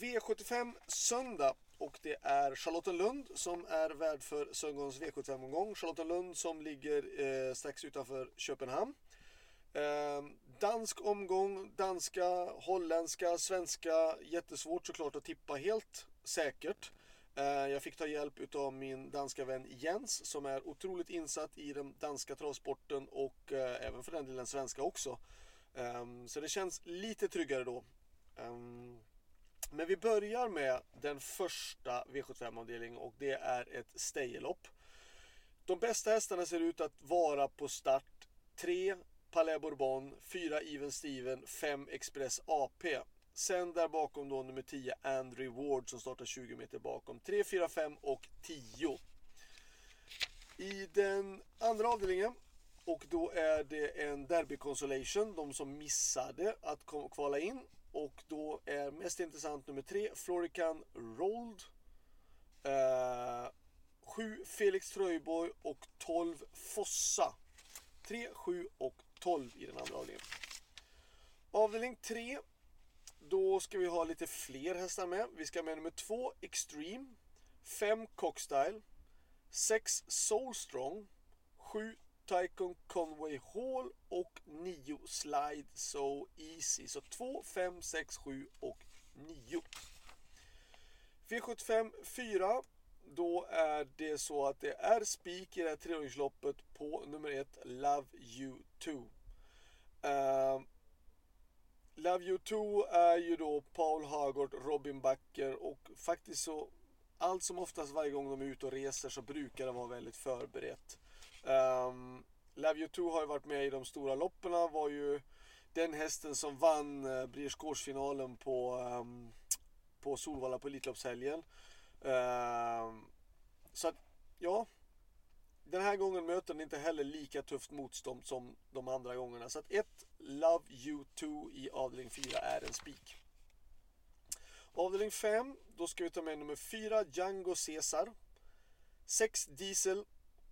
V75 söndag och det är Charlottenlund som är värd för söndagens V75-omgång. Charlottenlund som ligger eh, strax utanför Köpenhamn. Eh, dansk omgång, danska, holländska, svenska. Jättesvårt såklart att tippa helt säkert. Eh, jag fick ta hjälp av min danska vän Jens som är otroligt insatt i den danska travsporten och eh, även för den delen svenska också. Ehm, så det känns lite tryggare då. Ehm, men vi börjar med den första V75-avdelningen och det är ett stejelopp. De bästa hästarna ser ut att vara på start 3 Palais Bourbon, 4 Even Steven, 5 Express AP. Sen där bakom då nummer 10 Andrew Ward som startar 20 meter bakom. 3, 4, 5 och 10. I den andra avdelningen och då är det en Derby Consolation, de som missade att kvala in. Och då är mest intressant nummer 3 Florican Rolled. 7 eh, Felix Tröjborg och 12 Fossa. 3, 7 och 12 i den andra avdelningen. Avdelning 3 då ska vi ha lite fler hästar med. Vi ska ha med nummer 2 Extreme, 5 Cockstyle, 6 Soulstrong, 7 Tycoon Conway Hall och 9 Slide So Easy. Så 2, 5, 6, 7 och 9. V75 4. Då är det så att det är spik i det här treåringsloppet på nummer 1 Love You Too. Uh, Love You Too är ju då Paul Hagort, Robin Backer och faktiskt så allt som oftast varje gång de är ute och reser så brukar det vara väldigt förberett. Um, Love You Too har ju varit med i de stora loppen, var ju den hästen som vann eh, uh, Briersgårdsfinalen på, um, på Solvalla på Elitloppshelgen. Uh, så att, ja, den här gången möter den inte heller lika tufft motstånd som de andra gångerna. Så att ett Love You 2 i avdelning 4 är en spik. Avdelning 5, då ska vi ta med nummer 4 Django Caesar. 6 Diesel,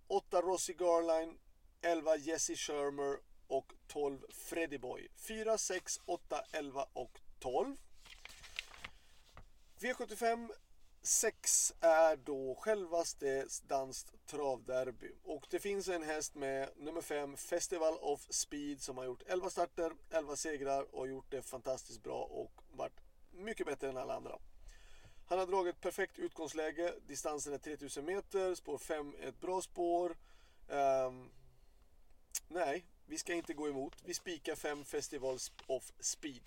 8 Rossi Garline, 11 Jesse Shermer och 12 Freddy Boy. 4, 6, 8, 11 och 12. V75 6 är då självaste danskt travderby. Och det finns en häst med nummer 5 Festival of Speed som har gjort 11 starter, 11 segrar och gjort det fantastiskt bra och varit mycket bättre än alla andra. Han har dragit perfekt utgångsläge, distansen är 3000 meter, spår 5 är ett bra spår. Um, nej, vi ska inte gå emot. Vi spikar 5 Festivals of Speed.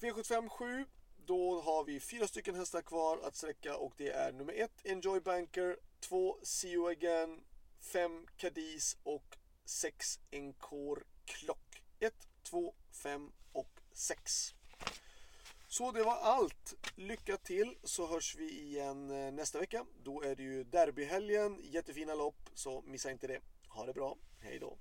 V75 7 då har vi fyra stycken hästar kvar att sträcka och det är nummer 1 Enjoy Banker, 2 See You Again, 5 Cadiz och 6 Encore Clock. 1, 2, 5 och 6. Så det var allt. Lycka till så hörs vi igen eh, nästa vecka. Då är det ju derbyhelgen, jättefina lopp, så missa inte det. Ha det bra, hej då.